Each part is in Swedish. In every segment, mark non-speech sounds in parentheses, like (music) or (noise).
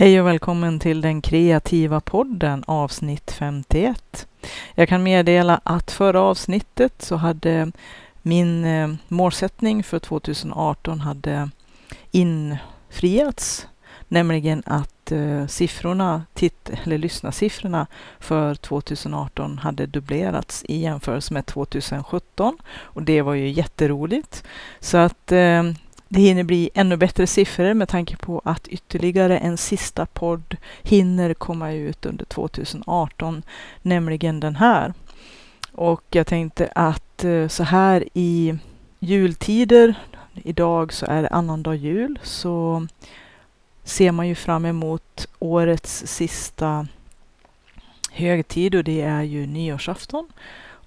Hej och välkommen till den kreativa podden avsnitt 51. Jag kan meddela att förra avsnittet så hade min eh, målsättning för 2018 hade infriats, nämligen att eh, siffrorna, titt eller lyssnarsiffrorna för 2018 hade dubblerats i jämförelse med 2017 och det var ju jätteroligt. Så att eh, det hinner bli ännu bättre siffror med tanke på att ytterligare en sista podd hinner komma ut under 2018, nämligen den här. Och jag tänkte att eh, så här i jultider, idag så är det annandag jul, så ser man ju fram emot årets sista högtid och det är ju nyårsafton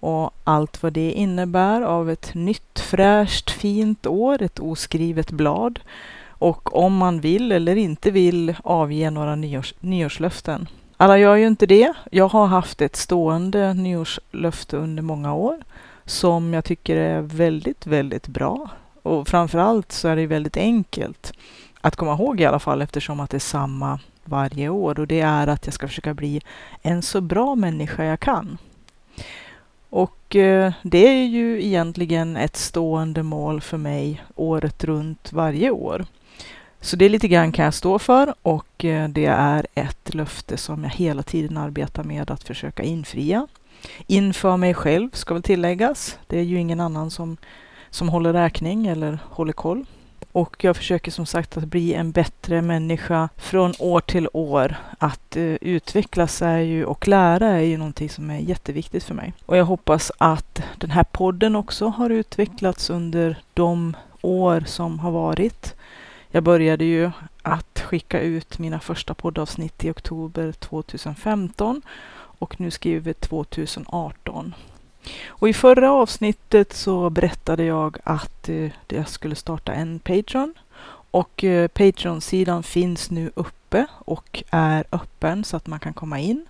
och allt vad det innebär av ett nytt fräscht fint år, ett oskrivet blad och om man vill eller inte vill avge några nyårs, nyårslöften. Alla gör ju inte det. Jag har haft ett stående nyårslöfte under många år som jag tycker är väldigt, väldigt bra. Och framförallt så är det väldigt enkelt att komma ihåg i alla fall eftersom att det är samma varje år och det är att jag ska försöka bli en så bra människa jag kan. Och eh, det är ju egentligen ett stående mål för mig året runt varje år. Så det lite grann kan jag stå för och eh, det är ett löfte som jag hela tiden arbetar med att försöka infria. Inför mig själv ska väl tilläggas. Det är ju ingen annan som, som håller räkning eller håller koll. Och jag försöker som sagt att bli en bättre människa från år till år. Att eh, utvecklas är ju, och lära är ju någonting som är jätteviktigt för mig. Och jag hoppas att den här podden också har utvecklats under de år som har varit. Jag började ju att skicka ut mina första poddavsnitt i oktober 2015 och nu skriver vi 2018. Och i förra avsnittet så berättade jag att eh, jag skulle starta en Patreon. Och eh, Patreon-sidan finns nu uppe och är öppen så att man kan komma in.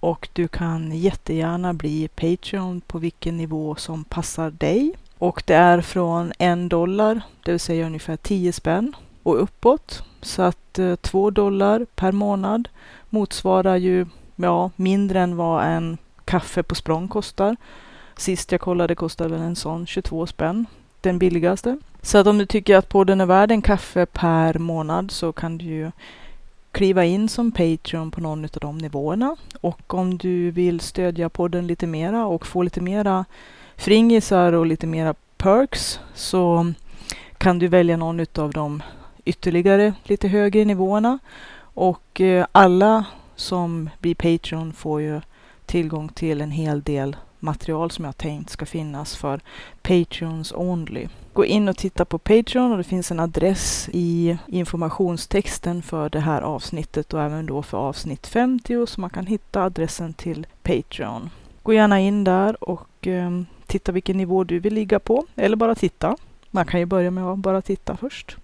Och du kan jättegärna bli Patreon på vilken nivå som passar dig. Och det är från en dollar, det vill säga ungefär 10 spänn och uppåt. Så att eh, 2 dollar per månad motsvarar ju ja, mindre än vad en kaffe på språng kostar. Sist jag kollade kostade väl en sån 22 spänn, den billigaste. Så att om du tycker att podden är värd en kaffe per månad så kan du ju kliva in som Patreon på någon av de nivåerna. Och om du vill stödja podden lite mera och få lite mera fringisar och lite mera perks så kan du välja någon av de ytterligare lite högre nivåerna. Och eh, alla som blir Patreon får ju tillgång till en hel del material som jag tänkt ska finnas för Patreons only. Gå in och titta på Patreon och det finns en adress i informationstexten för det här avsnittet och även då för avsnitt 50 så man kan hitta adressen till Patreon. Gå gärna in där och eh, titta vilken nivå du vill ligga på eller bara titta. Man kan ju börja med att bara titta först.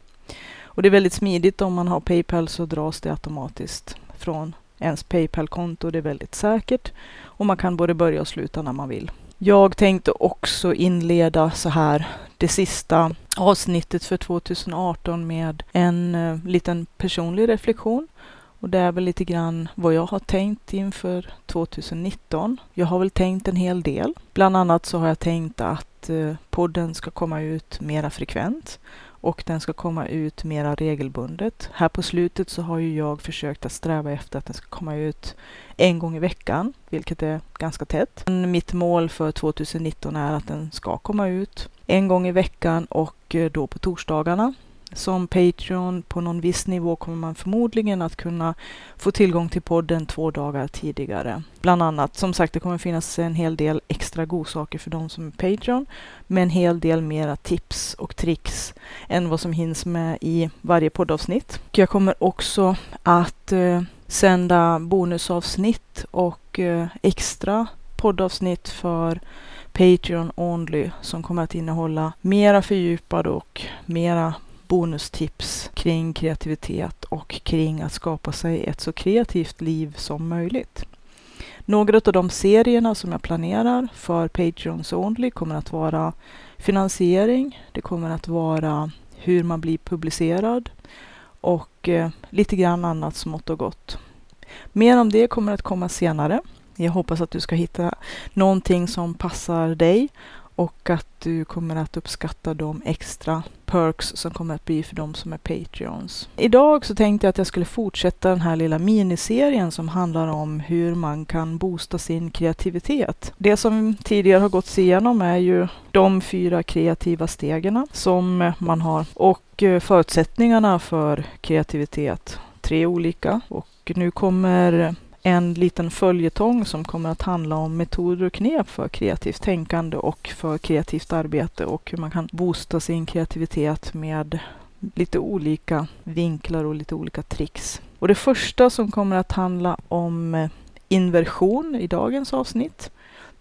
Och det är väldigt smidigt om man har Paypal så dras det automatiskt från ens Paypal-konto. Det är väldigt säkert och man kan både börja och sluta när man vill. Jag tänkte också inleda så här det sista avsnittet för 2018 med en uh, liten personlig reflektion. Och det är väl lite grann vad jag har tänkt inför 2019. Jag har väl tänkt en hel del. Bland annat så har jag tänkt att eh, podden ska komma ut mera frekvent och den ska komma ut mera regelbundet. Här på slutet så har ju jag försökt att sträva efter att den ska komma ut en gång i veckan, vilket är ganska tätt. Men Mitt mål för 2019 är att den ska komma ut en gång i veckan och eh, då på torsdagarna. Som Patreon på någon viss nivå kommer man förmodligen att kunna få tillgång till podden två dagar tidigare. Bland annat, som sagt, det kommer finnas en hel del extra godsaker för de som är Patreon, med en hel del mera tips och tricks än vad som hinns med i varje poddavsnitt. Jag kommer också att eh, sända bonusavsnitt och eh, extra poddavsnitt för Patreon Only som kommer att innehålla mera fördjupade och mera bonustips kring kreativitet och kring att skapa sig ett så kreativt liv som möjligt. Några av de serierna som jag planerar för Patreons Only kommer att vara finansiering. Det kommer att vara hur man blir publicerad och eh, lite grann annat smått och gott. Mer om det kommer att komma senare. Jag hoppas att du ska hitta någonting som passar dig och att du kommer att uppskatta de extra perks som kommer att bli för de som är Patreons. Idag så tänkte jag att jag skulle fortsätta den här lilla miniserien som handlar om hur man kan boosta sin kreativitet. Det som tidigare har gått igenom är ju de fyra kreativa stegen som man har och eh, förutsättningarna för kreativitet. Tre olika och nu kommer en liten följetong som kommer att handla om metoder och knep för kreativt tänkande och för kreativt arbete och hur man kan boosta sin kreativitet med lite olika vinklar och lite olika tricks. Och det första som kommer att handla om eh, inversion i dagens avsnitt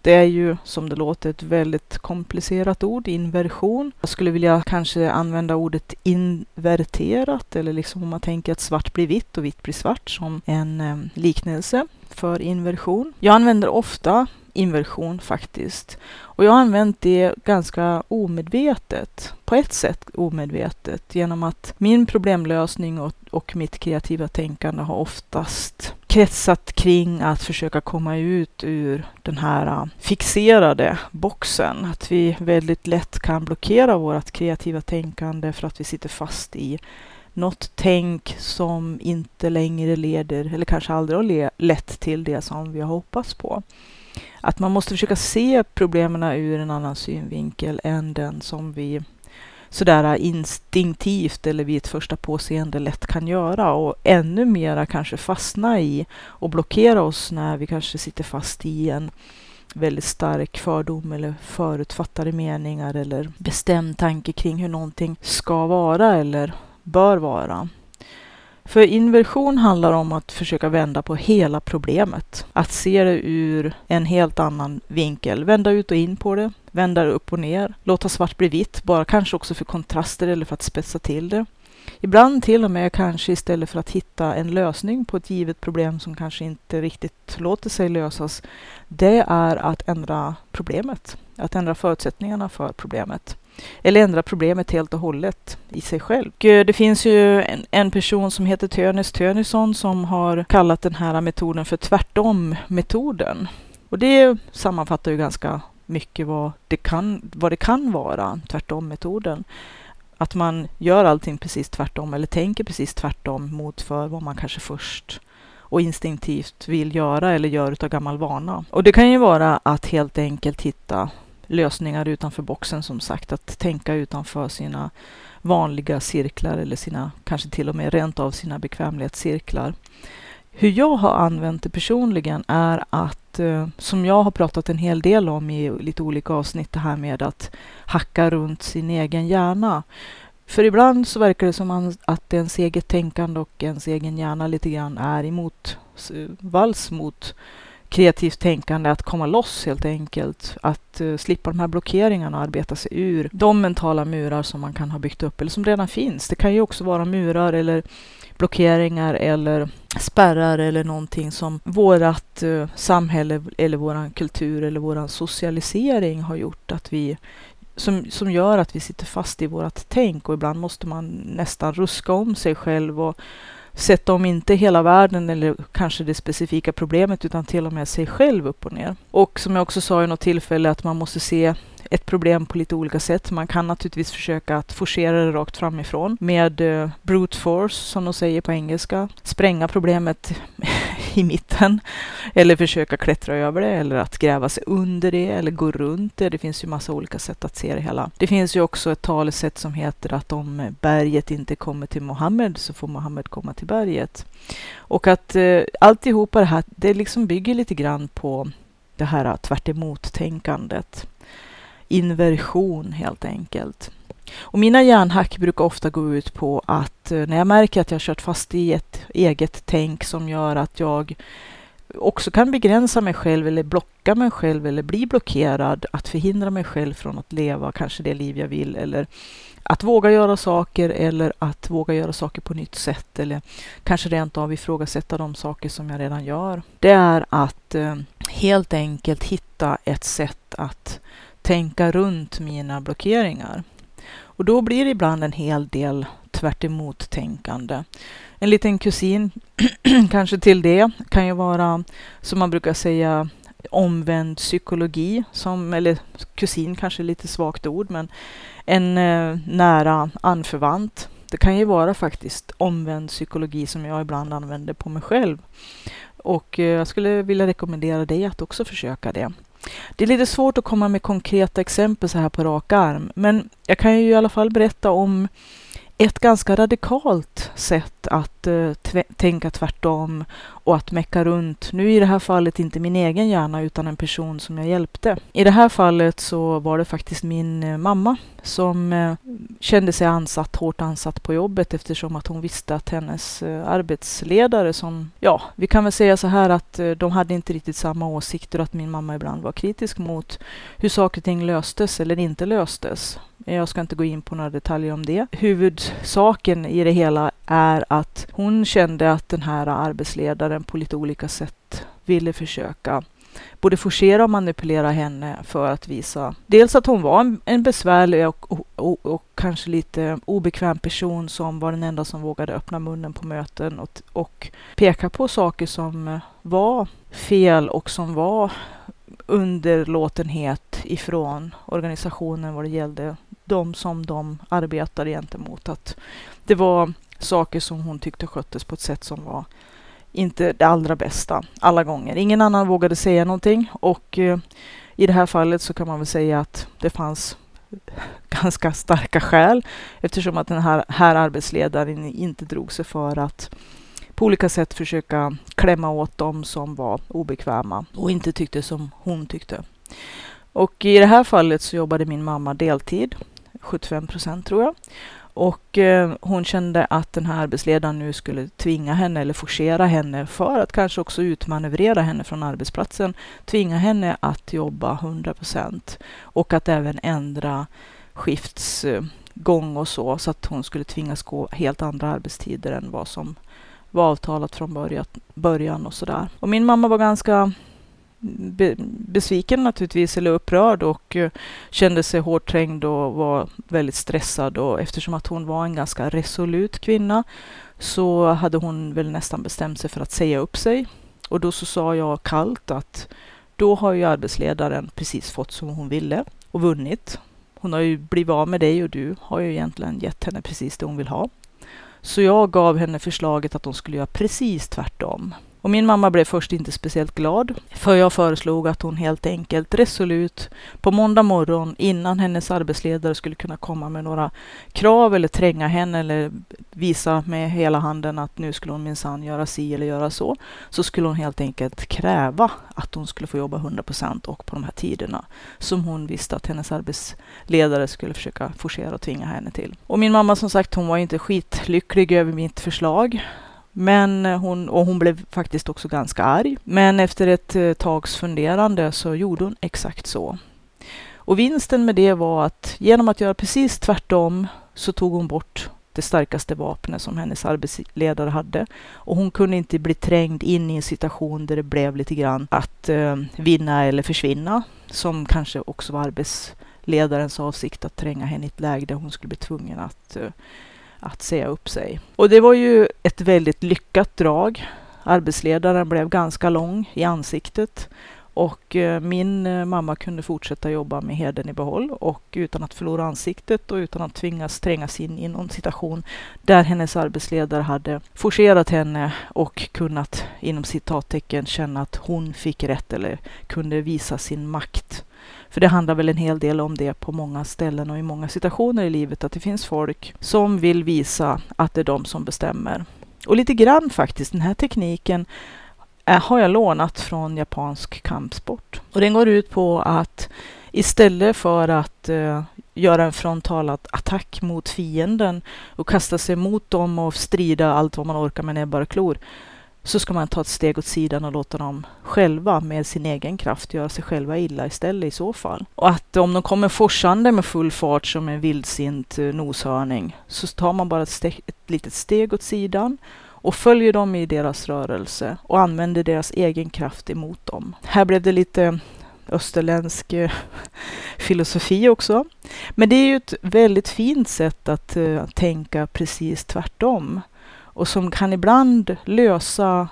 det är ju som det låter ett väldigt komplicerat ord, inversion. Jag skulle vilja kanske använda ordet inverterat eller liksom om man tänker att svart blir vitt och vitt blir svart som en eh, liknelse för inversion. Jag använder ofta inversion faktiskt. Och jag har använt det ganska omedvetet, på ett sätt omedvetet, genom att min problemlösning och, och mitt kreativa tänkande har oftast kretsat kring att försöka komma ut ur den här äh, fixerade boxen. Att vi väldigt lätt kan blockera vårt kreativa tänkande för att vi sitter fast i något tänk som inte längre leder, eller kanske aldrig har lett till det som vi har hoppats på. Att man måste försöka se problemen ur en annan synvinkel än den som vi sådär instinktivt eller vid ett första påseende lätt kan göra och ännu mera kanske fastna i och blockera oss när vi kanske sitter fast i en väldigt stark fördom eller förutfattade meningar eller bestämd tanke kring hur någonting ska vara eller bör vara. För inversion handlar om att försöka vända på hela problemet. Att se det ur en helt annan vinkel. Vända ut och in på det. Vända det upp och ner. Låta svart bli vitt, bara kanske också för kontraster eller för att spetsa till det. Ibland till och med kanske istället för att hitta en lösning på ett givet problem som kanske inte riktigt låter sig lösas. Det är att ändra problemet. Att ändra förutsättningarna för problemet eller ändra problemet helt och hållet i sig själv. Eh, det finns ju en, en person som heter Tönis Tönisson som har kallat den här metoden för tvärtom-metoden. Och det sammanfattar ju ganska mycket vad det kan, vad det kan vara, tvärtom-metoden. Att man gör allting precis tvärtom eller tänker precis tvärtom mot för vad man kanske först och instinktivt vill göra eller gör utav gammal vana. Och det kan ju vara att helt enkelt hitta lösningar utanför boxen som sagt, att tänka utanför sina vanliga cirklar eller sina, kanske till och med rent av sina bekvämlighetscirklar. Hur jag har använt det personligen är att, eh, som jag har pratat en hel del om i lite olika avsnitt, det här med att hacka runt sin egen hjärna. För ibland så verkar det som att ens eget tänkande och ens egen hjärna lite grann är emot vals mot kreativt tänkande, att komma loss helt enkelt. Att uh, slippa de här blockeringarna och arbeta sig ur de mentala murar som man kan ha byggt upp eller som redan finns. Det kan ju också vara murar eller blockeringar eller spärrar eller någonting som vårat eh, samhälle eller våran kultur eller våran socialisering har gjort att vi som, som gör att vi sitter fast i vårat tänk och ibland måste man nästan ruska om sig själv och sätta om inte hela världen eller kanske det specifika problemet utan till och med sig själv upp och ner. Och som jag också sa i något tillfälle att man måste se ett problem på lite olika sätt. Man kan naturligtvis försöka att forcera det rakt framifrån med eh, brute force som de säger på engelska. Spränga problemet (laughs) i mitten eller försöka klättra över det eller att gräva sig under det eller gå runt det. Det finns ju massa olika sätt att se det hela. Det finns ju också ett talesätt som heter att om berget inte kommer till Mohammed så får Mohammed komma till berget. Och att eh, alltihopa det här, det liksom bygger lite grann på det här tvärt tänkandet Inversion helt enkelt. Och mina hjärnhack brukar ofta gå ut på att eh, när jag märker att jag kört fast i ett eget tänk som gör att jag också kan begränsa mig själv eller blocka mig själv eller bli blockerad, att förhindra mig själv från att leva kanske det liv jag vill eller att våga göra saker eller att våga göra saker på nytt sätt eller kanske rent av ifrågasätta de saker som jag redan gör. Det är att eh, helt enkelt hitta ett sätt att tänka runt mina blockeringar. Och då blir det ibland en hel del tvärt tänkande. En liten kusin (clears throat) kanske till det kan ju vara, som man brukar säga, omvänd psykologi, som, eller kusin kanske är lite svagt ord, men en eh, nära anförvant. Det kan ju vara faktiskt omvänd psykologi som jag ibland använder på mig själv. Och eh, jag skulle vilja rekommendera dig att också försöka det. Det är lite svårt att komma med konkreta exempel så här på rak arm, men jag kan ju i alla fall berätta om ett ganska radikalt sätt att eh, tänka tvärtom och att mecka runt. Nu i det här fallet inte min egen hjärna utan en person som jag hjälpte. I det här fallet så var det faktiskt min eh, mamma som eh, kände sig ansatt, hårt ansatt på jobbet eftersom att hon visste att hennes eh, arbetsledare som, ja, vi kan väl säga så här att de hade inte riktigt samma åsikter och att min mamma ibland var kritisk mot hur saker och ting löstes eller inte löstes. Jag ska inte gå in på några detaljer om det. Huvudsaken i det hela är att hon kände att den här arbetsledaren på lite olika sätt ville försöka både forcera och manipulera henne för att visa dels att hon var en, en besvärlig och, och, och, och, kanske lite obekväm person som var den enda som vågade öppna munnen på möten och, och peka på saker som var fel och som var underlåtenhet ifrån organisationen vad det gällde de som de arbetade gentemot. Att det var saker som hon tyckte sköttes på ett sätt som var inte det allra bästa alla gånger. Ingen annan vågade säga någonting och eh, i det här fallet så kan man väl säga att det fanns (laughs) ganska starka skäl eftersom att den här, här arbetsledaren inte drog sig för att på olika sätt försöka klämma åt dem som var obekväma och inte tyckte som hon tyckte. Och i det här fallet så jobbade min mamma deltid 75 procent tror jag. Och eh, hon kände att den här arbetsledaren nu skulle tvinga henne eller forcera henne för att kanske också utmanövrera henne från arbetsplatsen. Tvinga henne att jobba 100 procent och att även ändra skiftsgång eh, och så, så att hon skulle tvingas gå helt andra arbetstider än vad som var avtalat från början och sådär. Och min mamma var ganska be, besviken naturligtvis, eller upprörd och uh, kände sig hårt trängd och var väldigt stressad. Och eftersom att hon var en ganska resolut kvinna så hade hon väl nästan bestämt sig för att säga upp sig. Och då så sa jag kallt att då har ju arbetsledaren precis fått som hon ville och vunnit. Hon har ju blivit av med dig och du har ju egentligen gett henne precis det hon vill ha. Så jag gav henne förslaget att hon skulle göra precis tvärtom. Och min mamma blev först inte speciellt glad, för jag föreslog att hon helt enkelt resolut på måndag morgon innan hennes arbetsledare skulle kunna komma med några krav eller tränga henne eller visa med hela handen att nu skulle hon minsann göra si eller göra så, så skulle hon helt enkelt kräva att hon skulle få jobba 100 procent och på de här tiderna som hon visste att hennes arbetsledare skulle försöka forcera och tvinga henne till. Och min mamma som sagt, hon var inte skitlycklig över mitt förslag. Men eh, hon, och hon blev faktiskt också ganska arg. Men efter ett eh, tags funderande så gjorde hon exakt så. Och vinsten med det var att genom att göra precis tvärtom så tog hon bort det starkaste vapnet som hennes arbetsledare hade. Och hon kunde inte bli trängd in i en situation där det blev lite grann att eh, vinna eller försvinna. Som kanske också var arbetsledarens avsikt att tränga henne i ett läge där hon skulle bli tvungen att eh, att säga upp sig. Och det var ju ett väldigt lyckat drag. Arbetsledaren blev ganska lång i ansiktet och eh, min eh, mamma kunde fortsätta jobba med heden i behåll och utan att förlora ansiktet och utan att tvingas trängas in i någon situation där hennes arbetsledare hade forcerat henne och kunnat inom citattecken känna att hon fick rätt eller kunde visa sin makt för det handlar väl en hel del om det på många ställen och i många situationer i livet, att det finns folk som vill visa att det är de som bestämmer. Och lite grann faktiskt, den här tekniken eh, har jag lånat från japansk kampsport. Och den går ut på att istället för att uh, göra en frontal attack mot fienden och kasta sig mot dem och strida allt vad man orkar med näbbar och klor, så ska man ta ett steg åt sidan och låta dem själva med sin egen kraft göra sig själva illa istället i så fall. Och att om de kommer forsande med full fart som en vildsint eh, noshörning så tar man bara ett, steg, ett litet steg åt sidan och följer dem i deras rörelse och använder deras egen kraft emot dem. Här blev det lite österländsk eh, (laughs) filosofi också. Men det är ju ett väldigt fint sätt att uh, tänka precis tvärtom och som kan ibland lösa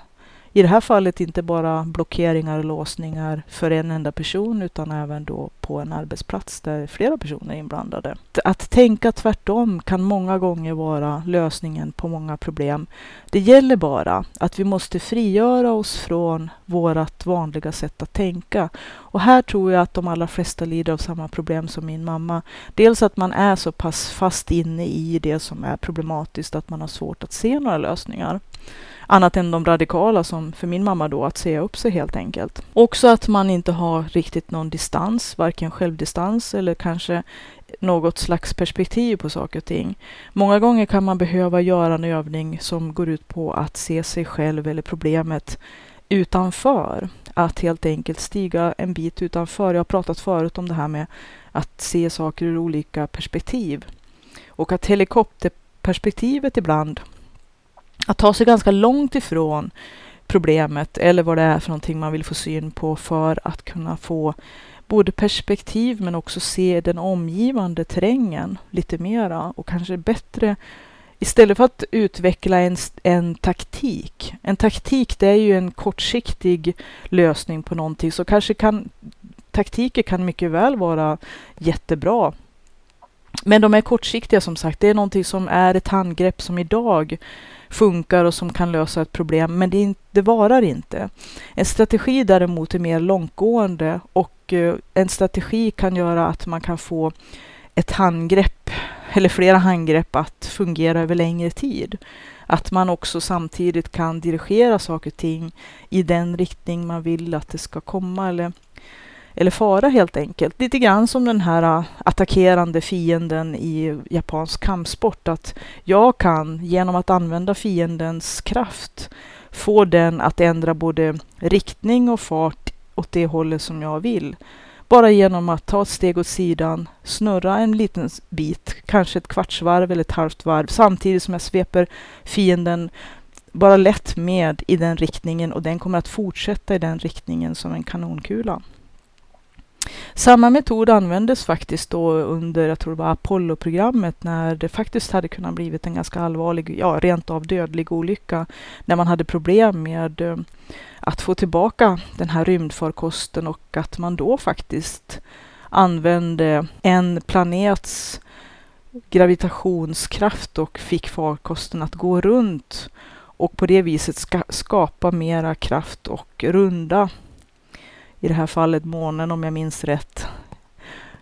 i det här fallet inte bara blockeringar och låsningar för en enda person utan även då på en arbetsplats där flera personer är inblandade. Att tänka tvärtom kan många gånger vara lösningen på många problem. Det gäller bara att vi måste frigöra oss från vårt vanliga sätt att tänka. Och här tror jag att de allra flesta lider av samma problem som min mamma. Dels att man är så pass fast inne i det som är problematiskt att man har svårt att se några lösningar. Annat än de radikala som för min mamma då att säga upp sig helt enkelt. Också att man inte har riktigt någon distans, varken självdistans eller kanske något slags perspektiv på saker och ting. Många gånger kan man behöva göra en övning som går ut på att se sig själv eller problemet utanför. Att helt enkelt stiga en bit utanför. Jag har pratat förut om det här med att se saker ur olika perspektiv. Och att helikopterperspektivet ibland att ta sig ganska långt ifrån problemet eller vad det är för någonting man vill få syn på för att kunna få både perspektiv men också se den omgivande terrängen lite mera och kanske bättre Istället för att utveckla en, en taktik. En taktik det är ju en kortsiktig lösning på någonting så kanske kan taktiker kan mycket väl vara jättebra. Men de är kortsiktiga som sagt. Det är någonting som är ett handgrepp som idag funkar och som kan lösa ett problem, men det, det varar inte. En strategi däremot är mer långtgående och eh, en strategi kan göra att man kan få ett handgrepp eller flera handgrepp att fungera över längre tid. Att man också samtidigt kan dirigera saker och ting i den riktning man vill att det ska komma eller eller fara helt enkelt. Lite grann som den här äh, attackerande fienden i japansk kampsport. Att jag kan genom att använda fiendens kraft få den att ändra både riktning och fart åt det hållet som jag vill. Bara genom att ta ett steg åt sidan, snurra en liten bit, kanske ett kvartsvarv eller ett halvt varv, samtidigt som jag sveper fienden bara lätt med i den riktningen och den kommer att fortsätta i den riktningen som en kanonkula. Samma metod användes faktiskt då under, jag tror det var Apollo-programmet, när det faktiskt hade kunnat blivit en ganska allvarlig, ja rent av dödlig olycka, när man hade problem med eh, att få tillbaka den här rymdfarkosten och att man då faktiskt använde en planets gravitationskraft och fick farkosten att gå runt och på det viset ska skapa mera kraft och runda i det här fallet månen om jag minns rätt.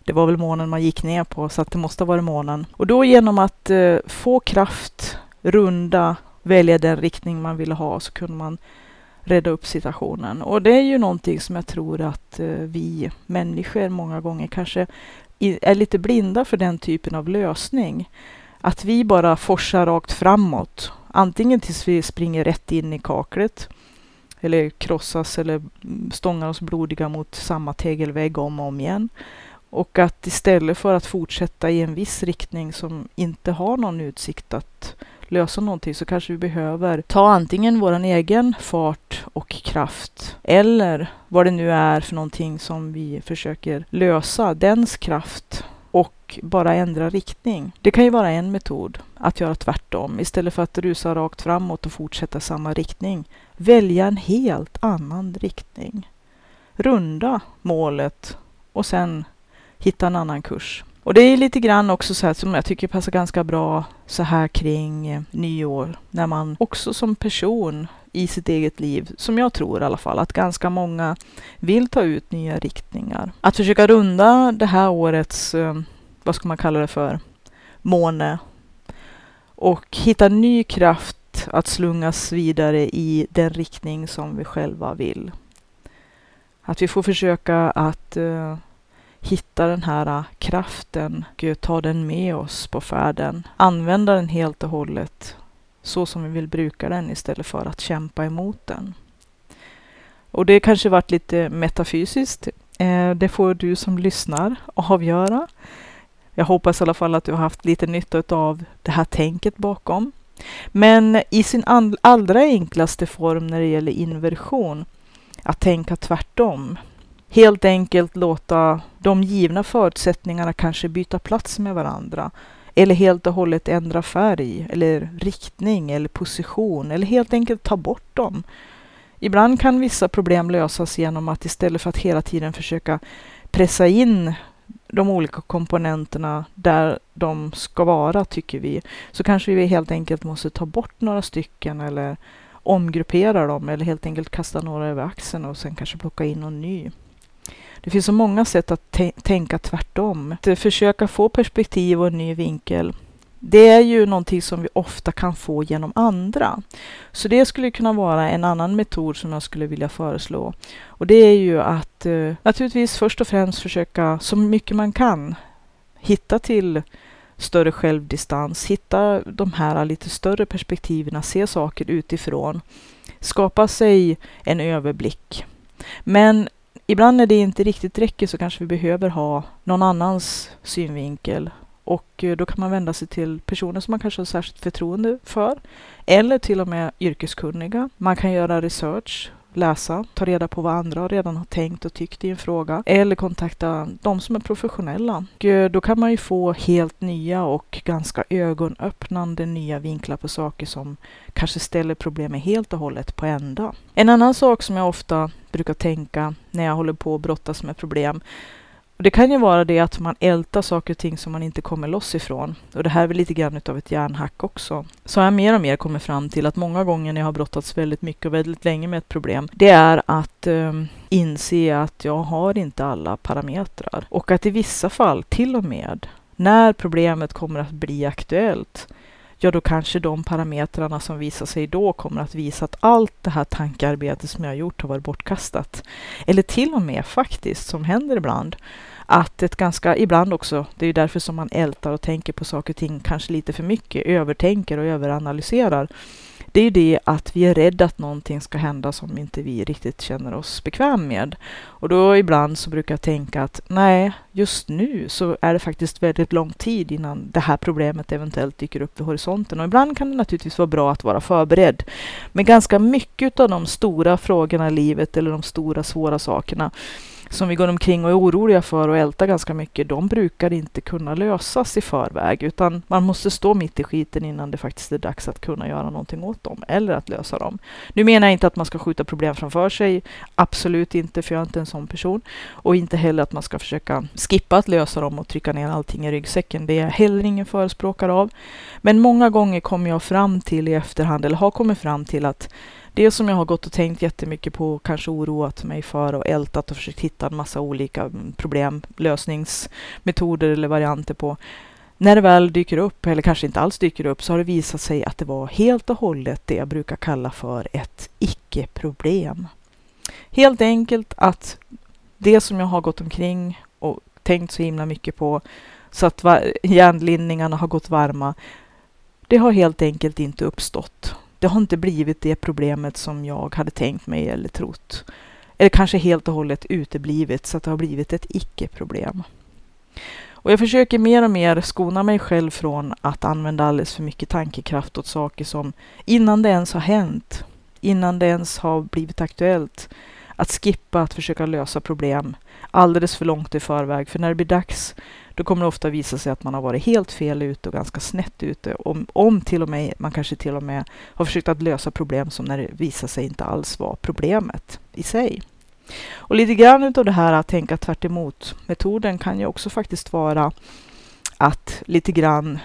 Det var väl månen man gick ner på så att det måste ha varit månen. Och då genom att eh, få kraft, runda, välja den riktning man ville ha så kunde man rädda upp situationen. Och det är ju någonting som jag tror att eh, vi människor många gånger kanske är lite blinda för den typen av lösning. Att vi bara forsar rakt framåt, antingen tills vi springer rätt in i kaklet eller krossas eller stångar oss blodiga mot samma tegelvägg om och om igen. Och att istället för att fortsätta i en viss riktning som inte har någon utsikt att lösa någonting så kanske vi behöver ta antingen vår egen fart och kraft eller vad det nu är för någonting som vi försöker lösa, dens kraft och bara ändra riktning. Det kan ju vara en metod, att göra tvärtom. Istället för att rusa rakt framåt och fortsätta samma riktning, välja en helt annan riktning. Runda målet och sen hitta en annan kurs. Och det är lite grann också så här som jag tycker passar ganska bra så här kring eh, nyår. När man också som person i sitt eget liv, som jag tror i alla fall, att ganska många vill ta ut nya riktningar. Att försöka runda det här årets, eh, vad ska man kalla det för, måne och hitta ny kraft att slungas vidare i den riktning som vi själva vill. Att vi får försöka att uh, hitta den här äh, kraften och ta den med oss på färden. Använda den helt och hållet så som vi vill bruka den istället för att kämpa emot den. Och det kanske varit lite metafysiskt. Eh, det får du som lyssnar avgöra. Jag hoppas i alla fall att du har haft lite nytta av det här tänket bakom. Men i sin allra enklaste form när det gäller inversion, att tänka tvärtom, helt enkelt låta de givna förutsättningarna kanske byta plats med varandra. Eller helt och hållet ändra färg eller riktning eller position eller helt enkelt ta bort dem. Ibland kan vissa problem lösas genom att istället för att hela tiden försöka pressa in de olika komponenterna där de ska vara, tycker vi, så kanske vi helt enkelt måste ta bort några stycken eller omgruppera dem eller helt enkelt kasta några över axeln och sen kanske plocka in någon ny. Det finns så många sätt att tänka tvärtom. Att eh, försöka få perspektiv och en ny vinkel. Det är ju någonting som vi ofta kan få genom andra. Så det skulle kunna vara en annan metod som jag skulle vilja föreslå. Och det är ju att eh, naturligtvis först och främst försöka så mycket man kan hitta till större självdistans, hitta de här lite större perspektiven, se saker utifrån, skapa sig en överblick. Men ibland när det inte riktigt räcker så kanske vi behöver ha någon annans synvinkel. Och eh, då kan man vända sig till personer som man kanske har särskilt förtroende för. Eller till och med yrkeskunniga. Man kan göra research läsa, ta reda på vad andra redan har tänkt och tyckt i en fråga. Eller kontakta de som är professionella. Och eh, då kan man ju få helt nya och ganska ögonöppnande nya vinklar på saker som kanske ställer problemet helt och hållet på ända. En annan sak som jag ofta brukar tänka när jag håller på att brottas med problem och det kan ju vara det att man ältar saker och ting som man inte kommer loss ifrån. Och det här är väl lite grann utav ett järnhack också. Så har jag mer och mer kommit fram till att många gånger när jag har brottats väldigt mycket och väldigt länge med ett problem, det är att eh, inse att jag har inte alla parametrar. Och att i vissa fall, till och med, när problemet kommer att bli aktuellt, ja då kanske de parametrarna som visar sig då kommer att visa att allt det här tankearbetet som jag har gjort har varit bortkastat. Eller till och med faktiskt, som händer ibland, att ett ganska, ibland också, det är ju därför som man ältar och tänker på saker och ting kanske lite för mycket, övertänker och överanalyserar det är ju det att vi är rädda att någonting ska hända som inte vi riktigt känner oss bekväm med. Och då ibland så brukar jag tänka att nej, just nu så är det faktiskt väldigt lång tid innan det här problemet eventuellt dyker upp vid horisonten. Och ibland kan det naturligtvis vara bra att vara förberedd. Men ganska mycket av de stora frågorna i livet eller de stora svåra sakerna som vi går omkring och är oroliga för och ältar ganska mycket, de brukar inte kunna lösas i förväg, utan man måste stå mitt i skiten innan det faktiskt är dags att kunna göra någonting åt dem eller att lösa dem. Nu menar jag inte att man ska skjuta problem framför sig, absolut inte, för jag är inte en sån person. Och inte heller att man ska försöka skippa att lösa dem och trycka ner allting i ryggsäcken. Det är jag heller ingen förespråkare av. Men många gånger kommer jag fram till i efterhand, eller har kommit fram till att det som jag har gått och tänkt jättemycket på, kanske oroat mig för och ältat och försökt hitta en massa olika mm, problem, problemlösningsmetoder eller varianter på. När det väl dyker upp, eller kanske inte alls dyker upp, så har det visat sig att det var helt och hållet det jag brukar kalla för ett icke-problem. Helt enkelt att det som jag har gått omkring och tänkt så himla mycket på, så att hjärnlinningarna har gått varma, det har helt enkelt inte uppstått det har inte blivit det problemet som jag hade tänkt mig eller trott. Eller kanske helt och hållet uteblivit så att det har blivit ett icke-problem. Och jag försöker mer och mer skona mig själv från att använda alldeles för mycket tankekraft åt saker som innan det ens har hänt, innan det ens har blivit aktuellt, att skippa att försöka lösa problem alldeles för långt i förväg. För när det blir dags, då kommer det ofta visa sig att man har varit helt fel ute och ganska snett ute. Om, om till och med man kanske till och med har försökt att lösa problem som när det visar sig inte alls vara problemet i sig. Och lite grann av det här att tänka tvärt metoden kan ju också faktiskt vara att lite grann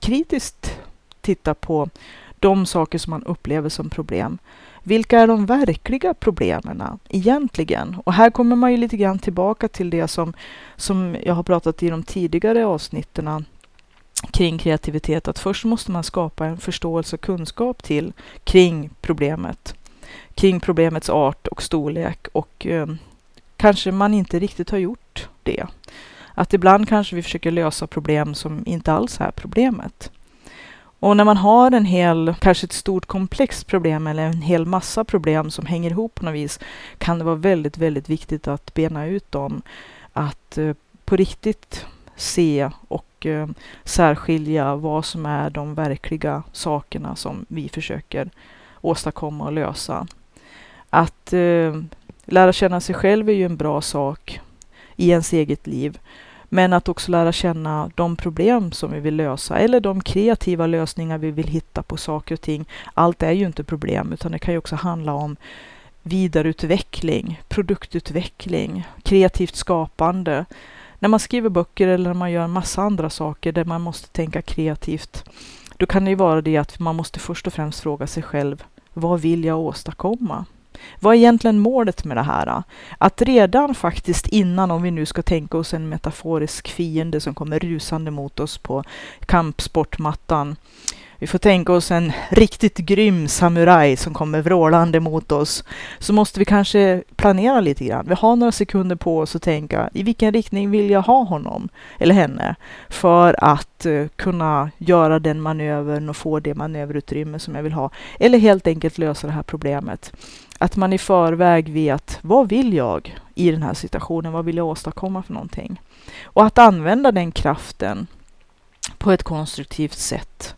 kritiskt titta på de saker som man upplever som problem. Vilka är de verkliga problemen egentligen? Och här kommer man ju lite grann tillbaka till det som, som jag har pratat i de tidigare avsnitten kring kreativitet, att först måste man skapa en förståelse och kunskap till kring problemet, kring problemets art och storlek och eh, kanske man inte riktigt har gjort det. Att ibland kanske vi försöker lösa problem som inte alls är problemet. Och när man har en hel, kanske ett stort komplext problem eller en hel massa problem som hänger ihop på något vis kan det vara väldigt, väldigt viktigt att bena ut dem. Att eh, på riktigt se och eh, särskilja vad som är de verkliga sakerna som vi försöker åstadkomma och lösa. Att eh, Lära känna sig själv är ju en bra sak i ens eget liv. Men att också lära känna de problem som vi vill lösa eller de kreativa lösningar vi vill hitta på saker och ting. Allt är ju inte problem utan det kan ju också handla om vidareutveckling, produktutveckling, kreativt skapande. När man skriver böcker eller när man gör en massa andra saker där man måste tänka kreativt, då kan det ju vara det att man måste först och främst fråga sig själv, vad vill jag åstadkomma? Vad är egentligen målet med det här? Att redan faktiskt innan, om vi nu ska tänka oss en metaforisk fiende som kommer rusande mot oss på kampsportmattan, vi får tänka oss en riktigt grym samuraj som kommer vrålande mot oss. Så måste vi kanske planera lite grann. Vi har några sekunder på oss att tänka i vilken riktning vill jag ha honom eller henne för att eh, kunna göra den manövern och få det manöverutrymme som jag vill ha. Eller helt enkelt lösa det här problemet. Att man i förväg vet vad vill jag i den här situationen? Vad vill jag åstadkomma för någonting? Och att använda den kraften på ett konstruktivt sätt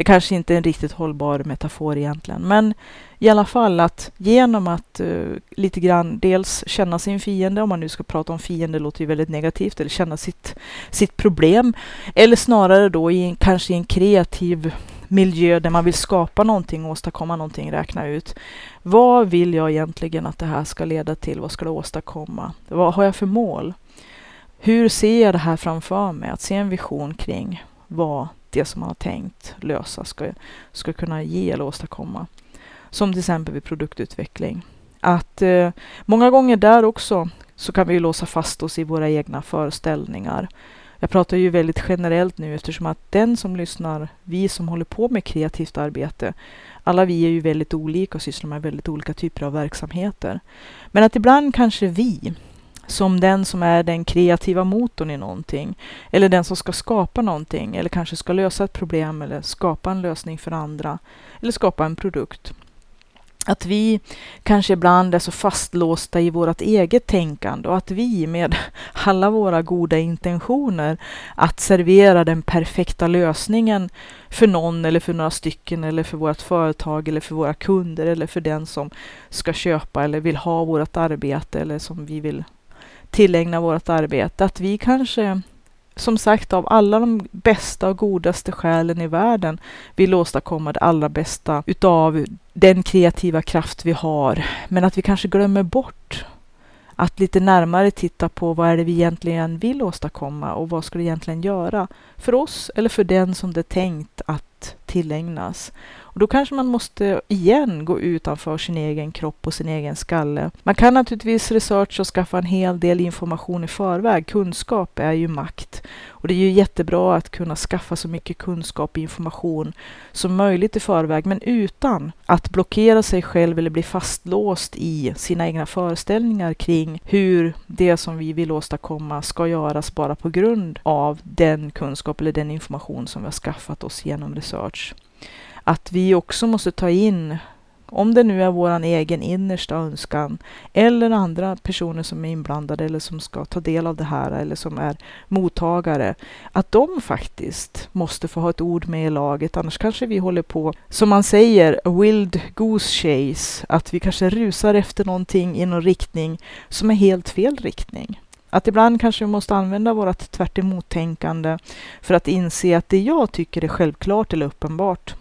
det kanske inte är en riktigt hållbar metafor egentligen, men i alla fall att genom att uh, lite grann dels känna sin fiende, om man nu ska prata om fiende låter ju väldigt negativt, eller känna sitt, sitt problem, eller snarare då i en, kanske i en kreativ miljö där man vill skapa någonting, åstadkomma någonting, räkna ut. Vad vill jag egentligen att det här ska leda till? Vad ska det åstadkomma? Vad har jag för mål? Hur ser jag det här framför mig? Att se en vision kring vad det som man har tänkt lösa ska, ska kunna ge eller åstadkomma. Som till exempel vid produktutveckling. Att eh, många gånger där också så kan vi ju låsa fast oss i våra egna föreställningar. Jag pratar ju väldigt generellt nu eftersom att den som lyssnar, vi som håller på med kreativt arbete, alla vi är ju väldigt olika och sysslar med väldigt olika typer av verksamheter. Men att ibland kanske vi som den som är den kreativa motorn i någonting. Eller den som ska skapa någonting eller kanske ska lösa ett problem eller skapa en lösning för andra. Eller skapa en produkt. Att vi kanske ibland är så fastlåsta i vårt eget tänkande och att vi med (laughs) alla våra goda intentioner att servera den perfekta lösningen för någon eller för några stycken eller för vårt företag eller för våra kunder eller för den som ska köpa eller vill ha vårt arbete eller som vi vill tillägna vårt arbete. Att vi kanske, som sagt, av alla de bästa och godaste själen i världen vill åstadkomma det allra bästa utav den kreativa kraft vi har. Men att vi kanske glömmer bort att lite närmare titta på vad är det vi egentligen vill åstadkomma och vad ska det egentligen göra för oss eller för den som det är tänkt att tillägnas. Och då kanske man måste igen gå utanför sin egen kropp och sin egen skalle. Man kan naturligtvis researcha och skaffa en hel del information i förväg. Kunskap är ju makt. Och det är ju jättebra att kunna skaffa så mycket kunskap och information som möjligt i förväg, men utan att blockera sig själv eller bli fastlåst i sina egna föreställningar kring hur det som vi vill åstadkomma ska göras bara på grund av den kunskap eller den information som vi har skaffat oss genom research att vi också måste ta in, om det nu är vår egen innersta önskan eller andra personer som är inblandade eller som ska ta del av det här eller som är mottagare, att de faktiskt måste få ha ett ord med i laget. Annars kanske vi håller på, som man säger, a wild goose chase, att vi kanske rusar efter någonting i någon riktning som är helt fel riktning. Att ibland kanske vi måste använda vårt tvärt tänkande för att inse att det jag tycker är självklart eller uppenbart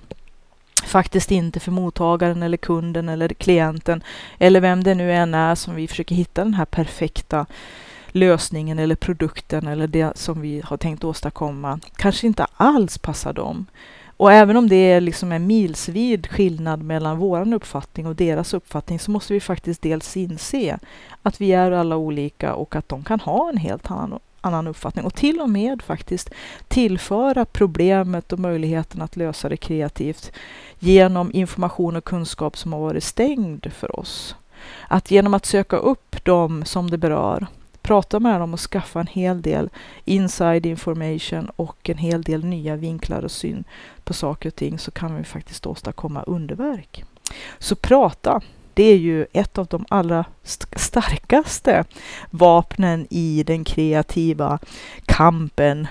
faktiskt inte för mottagaren eller kunden eller klienten eller vem det nu än är som vi försöker hitta den här perfekta lösningen eller produkten eller det som vi har tänkt åstadkomma kanske inte alls passar dem. Och även om det är liksom en milsvid skillnad mellan vår uppfattning och deras uppfattning så måste vi faktiskt dels inse att vi är alla olika och att de kan ha en helt annan annan uppfattning och till och med faktiskt tillföra problemet och möjligheten att lösa det kreativt genom information och kunskap som har varit stängd för oss. Att genom att söka upp dem som det berör, prata med dem och skaffa en hel del inside information och en hel del nya vinklar och syn på saker och ting så kan vi faktiskt åstadkomma underverk. Så prata, det är ju ett av de allra starkaste vapnen i den kreativa kampen.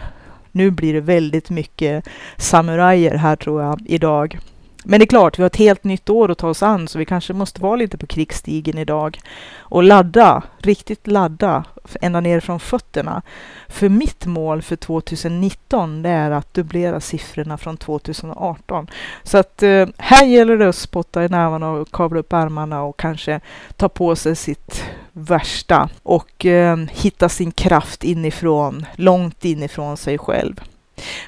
Nu blir det väldigt mycket samurajer här tror jag idag. Men det är klart, vi har ett helt nytt år att ta oss an, så vi kanske måste vara lite på krigsstigen idag och ladda, riktigt ladda, ända ner från fötterna. För mitt mål för 2019, det är att dubblera siffrorna från 2018. Så att eh, här gäller det att spotta i nävarna och kavla upp ärmarna och kanske ta på sig sitt värsta och eh, hitta sin kraft inifrån, långt inifrån sig själv.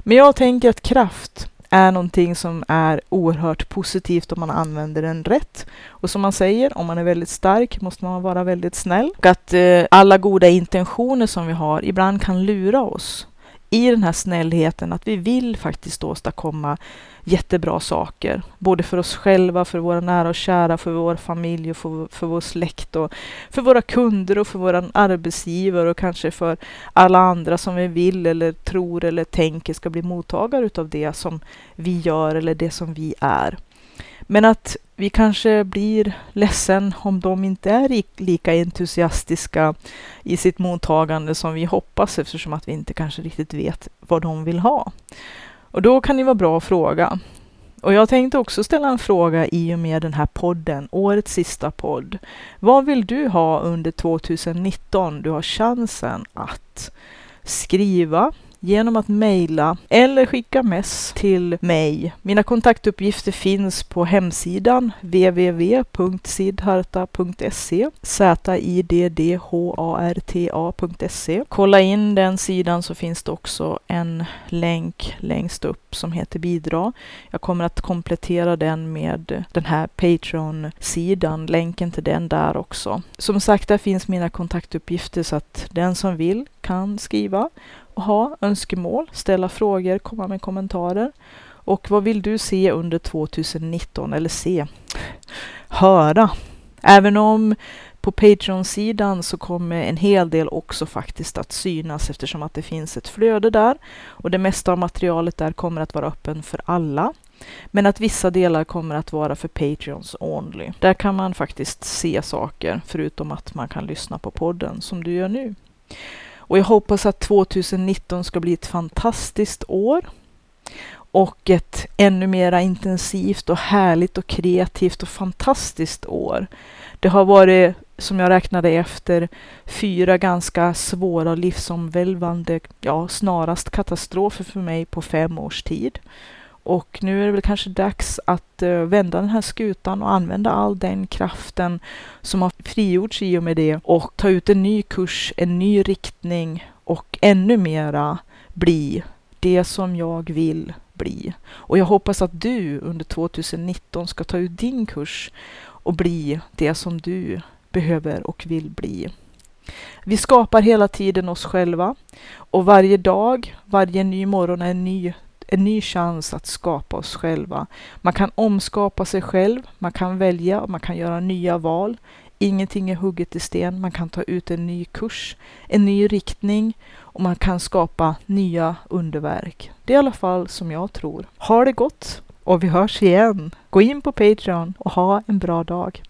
Men jag tänker att kraft är någonting som är oerhört positivt om man använder den rätt. Och som man säger, om man är väldigt stark måste man vara väldigt snäll. Och att eh, alla goda intentioner som vi har ibland kan lura oss i den här snällheten, att vi vill faktiskt åstadkomma jättebra saker. Både för oss själva, för våra nära och kära, för vår familj och för, för vår släkt och för våra kunder och för våra arbetsgivare och kanske för alla andra som vi vill eller tror eller tänker ska bli mottagare utav det som vi gör eller det som vi är. Men att vi kanske blir ledsen om de inte är lika entusiastiska i sitt mottagande som vi hoppas eftersom att vi inte kanske riktigt vet vad de vill ha. Och då kan det vara bra att fråga. Och jag tänkte också ställa en fråga i och med den här podden, årets sista podd. Vad vill du ha under 2019? Du har chansen att skriva genom att mejla eller skicka mess till mig. Mina kontaktuppgifter finns på hemsidan www.sidharta.se Z-I-D-D-H-A-R-T-A.se Kolla in den sidan så finns det också en länk längst upp som heter bidra. Jag kommer att komplettera den med den här Patreon-sidan, länken till den där också. Som sagt, där finns mina kontaktuppgifter så att den som vill kan skriva ha önskemål, ställa frågor, komma med kommentarer. Och vad vill du se under 2019? Eller se, höra. Även om på Patreon-sidan så kommer en hel del också faktiskt att synas eftersom att det finns ett flöde där och det mesta av materialet där kommer att vara öppen för alla. Men att vissa delar kommer att vara för Patreons only. Där kan man faktiskt se saker förutom att man kan lyssna på podden som du gör nu. Och jag hoppas att 2019 ska bli ett fantastiskt år och ett ännu mera intensivt och härligt och kreativt och fantastiskt år. Det har varit, som jag räknade efter, fyra ganska svåra och livsomvälvande, ja snarast katastrofer för mig på fem års tid. Och nu är det väl kanske dags att eh, vända den här skutan och använda all den kraften som har frigjorts i och med det och ta ut en ny kurs, en ny riktning och ännu mera bli det som jag vill bli. Och jag hoppas att du under 2019 ska ta ut din kurs och bli det som du behöver och vill bli. Vi skapar hela tiden oss själva och varje dag, varje ny morgon är en ny en ny chans att skapa oss själva. Man kan omskapa sig själv, man kan välja och man kan göra nya val. Ingenting är hugget i sten, man kan ta ut en ny kurs, en ny riktning och man kan skapa nya underverk. Det är i alla fall som jag tror. Ha det gott och vi hörs igen. Gå in på Patreon och ha en bra dag.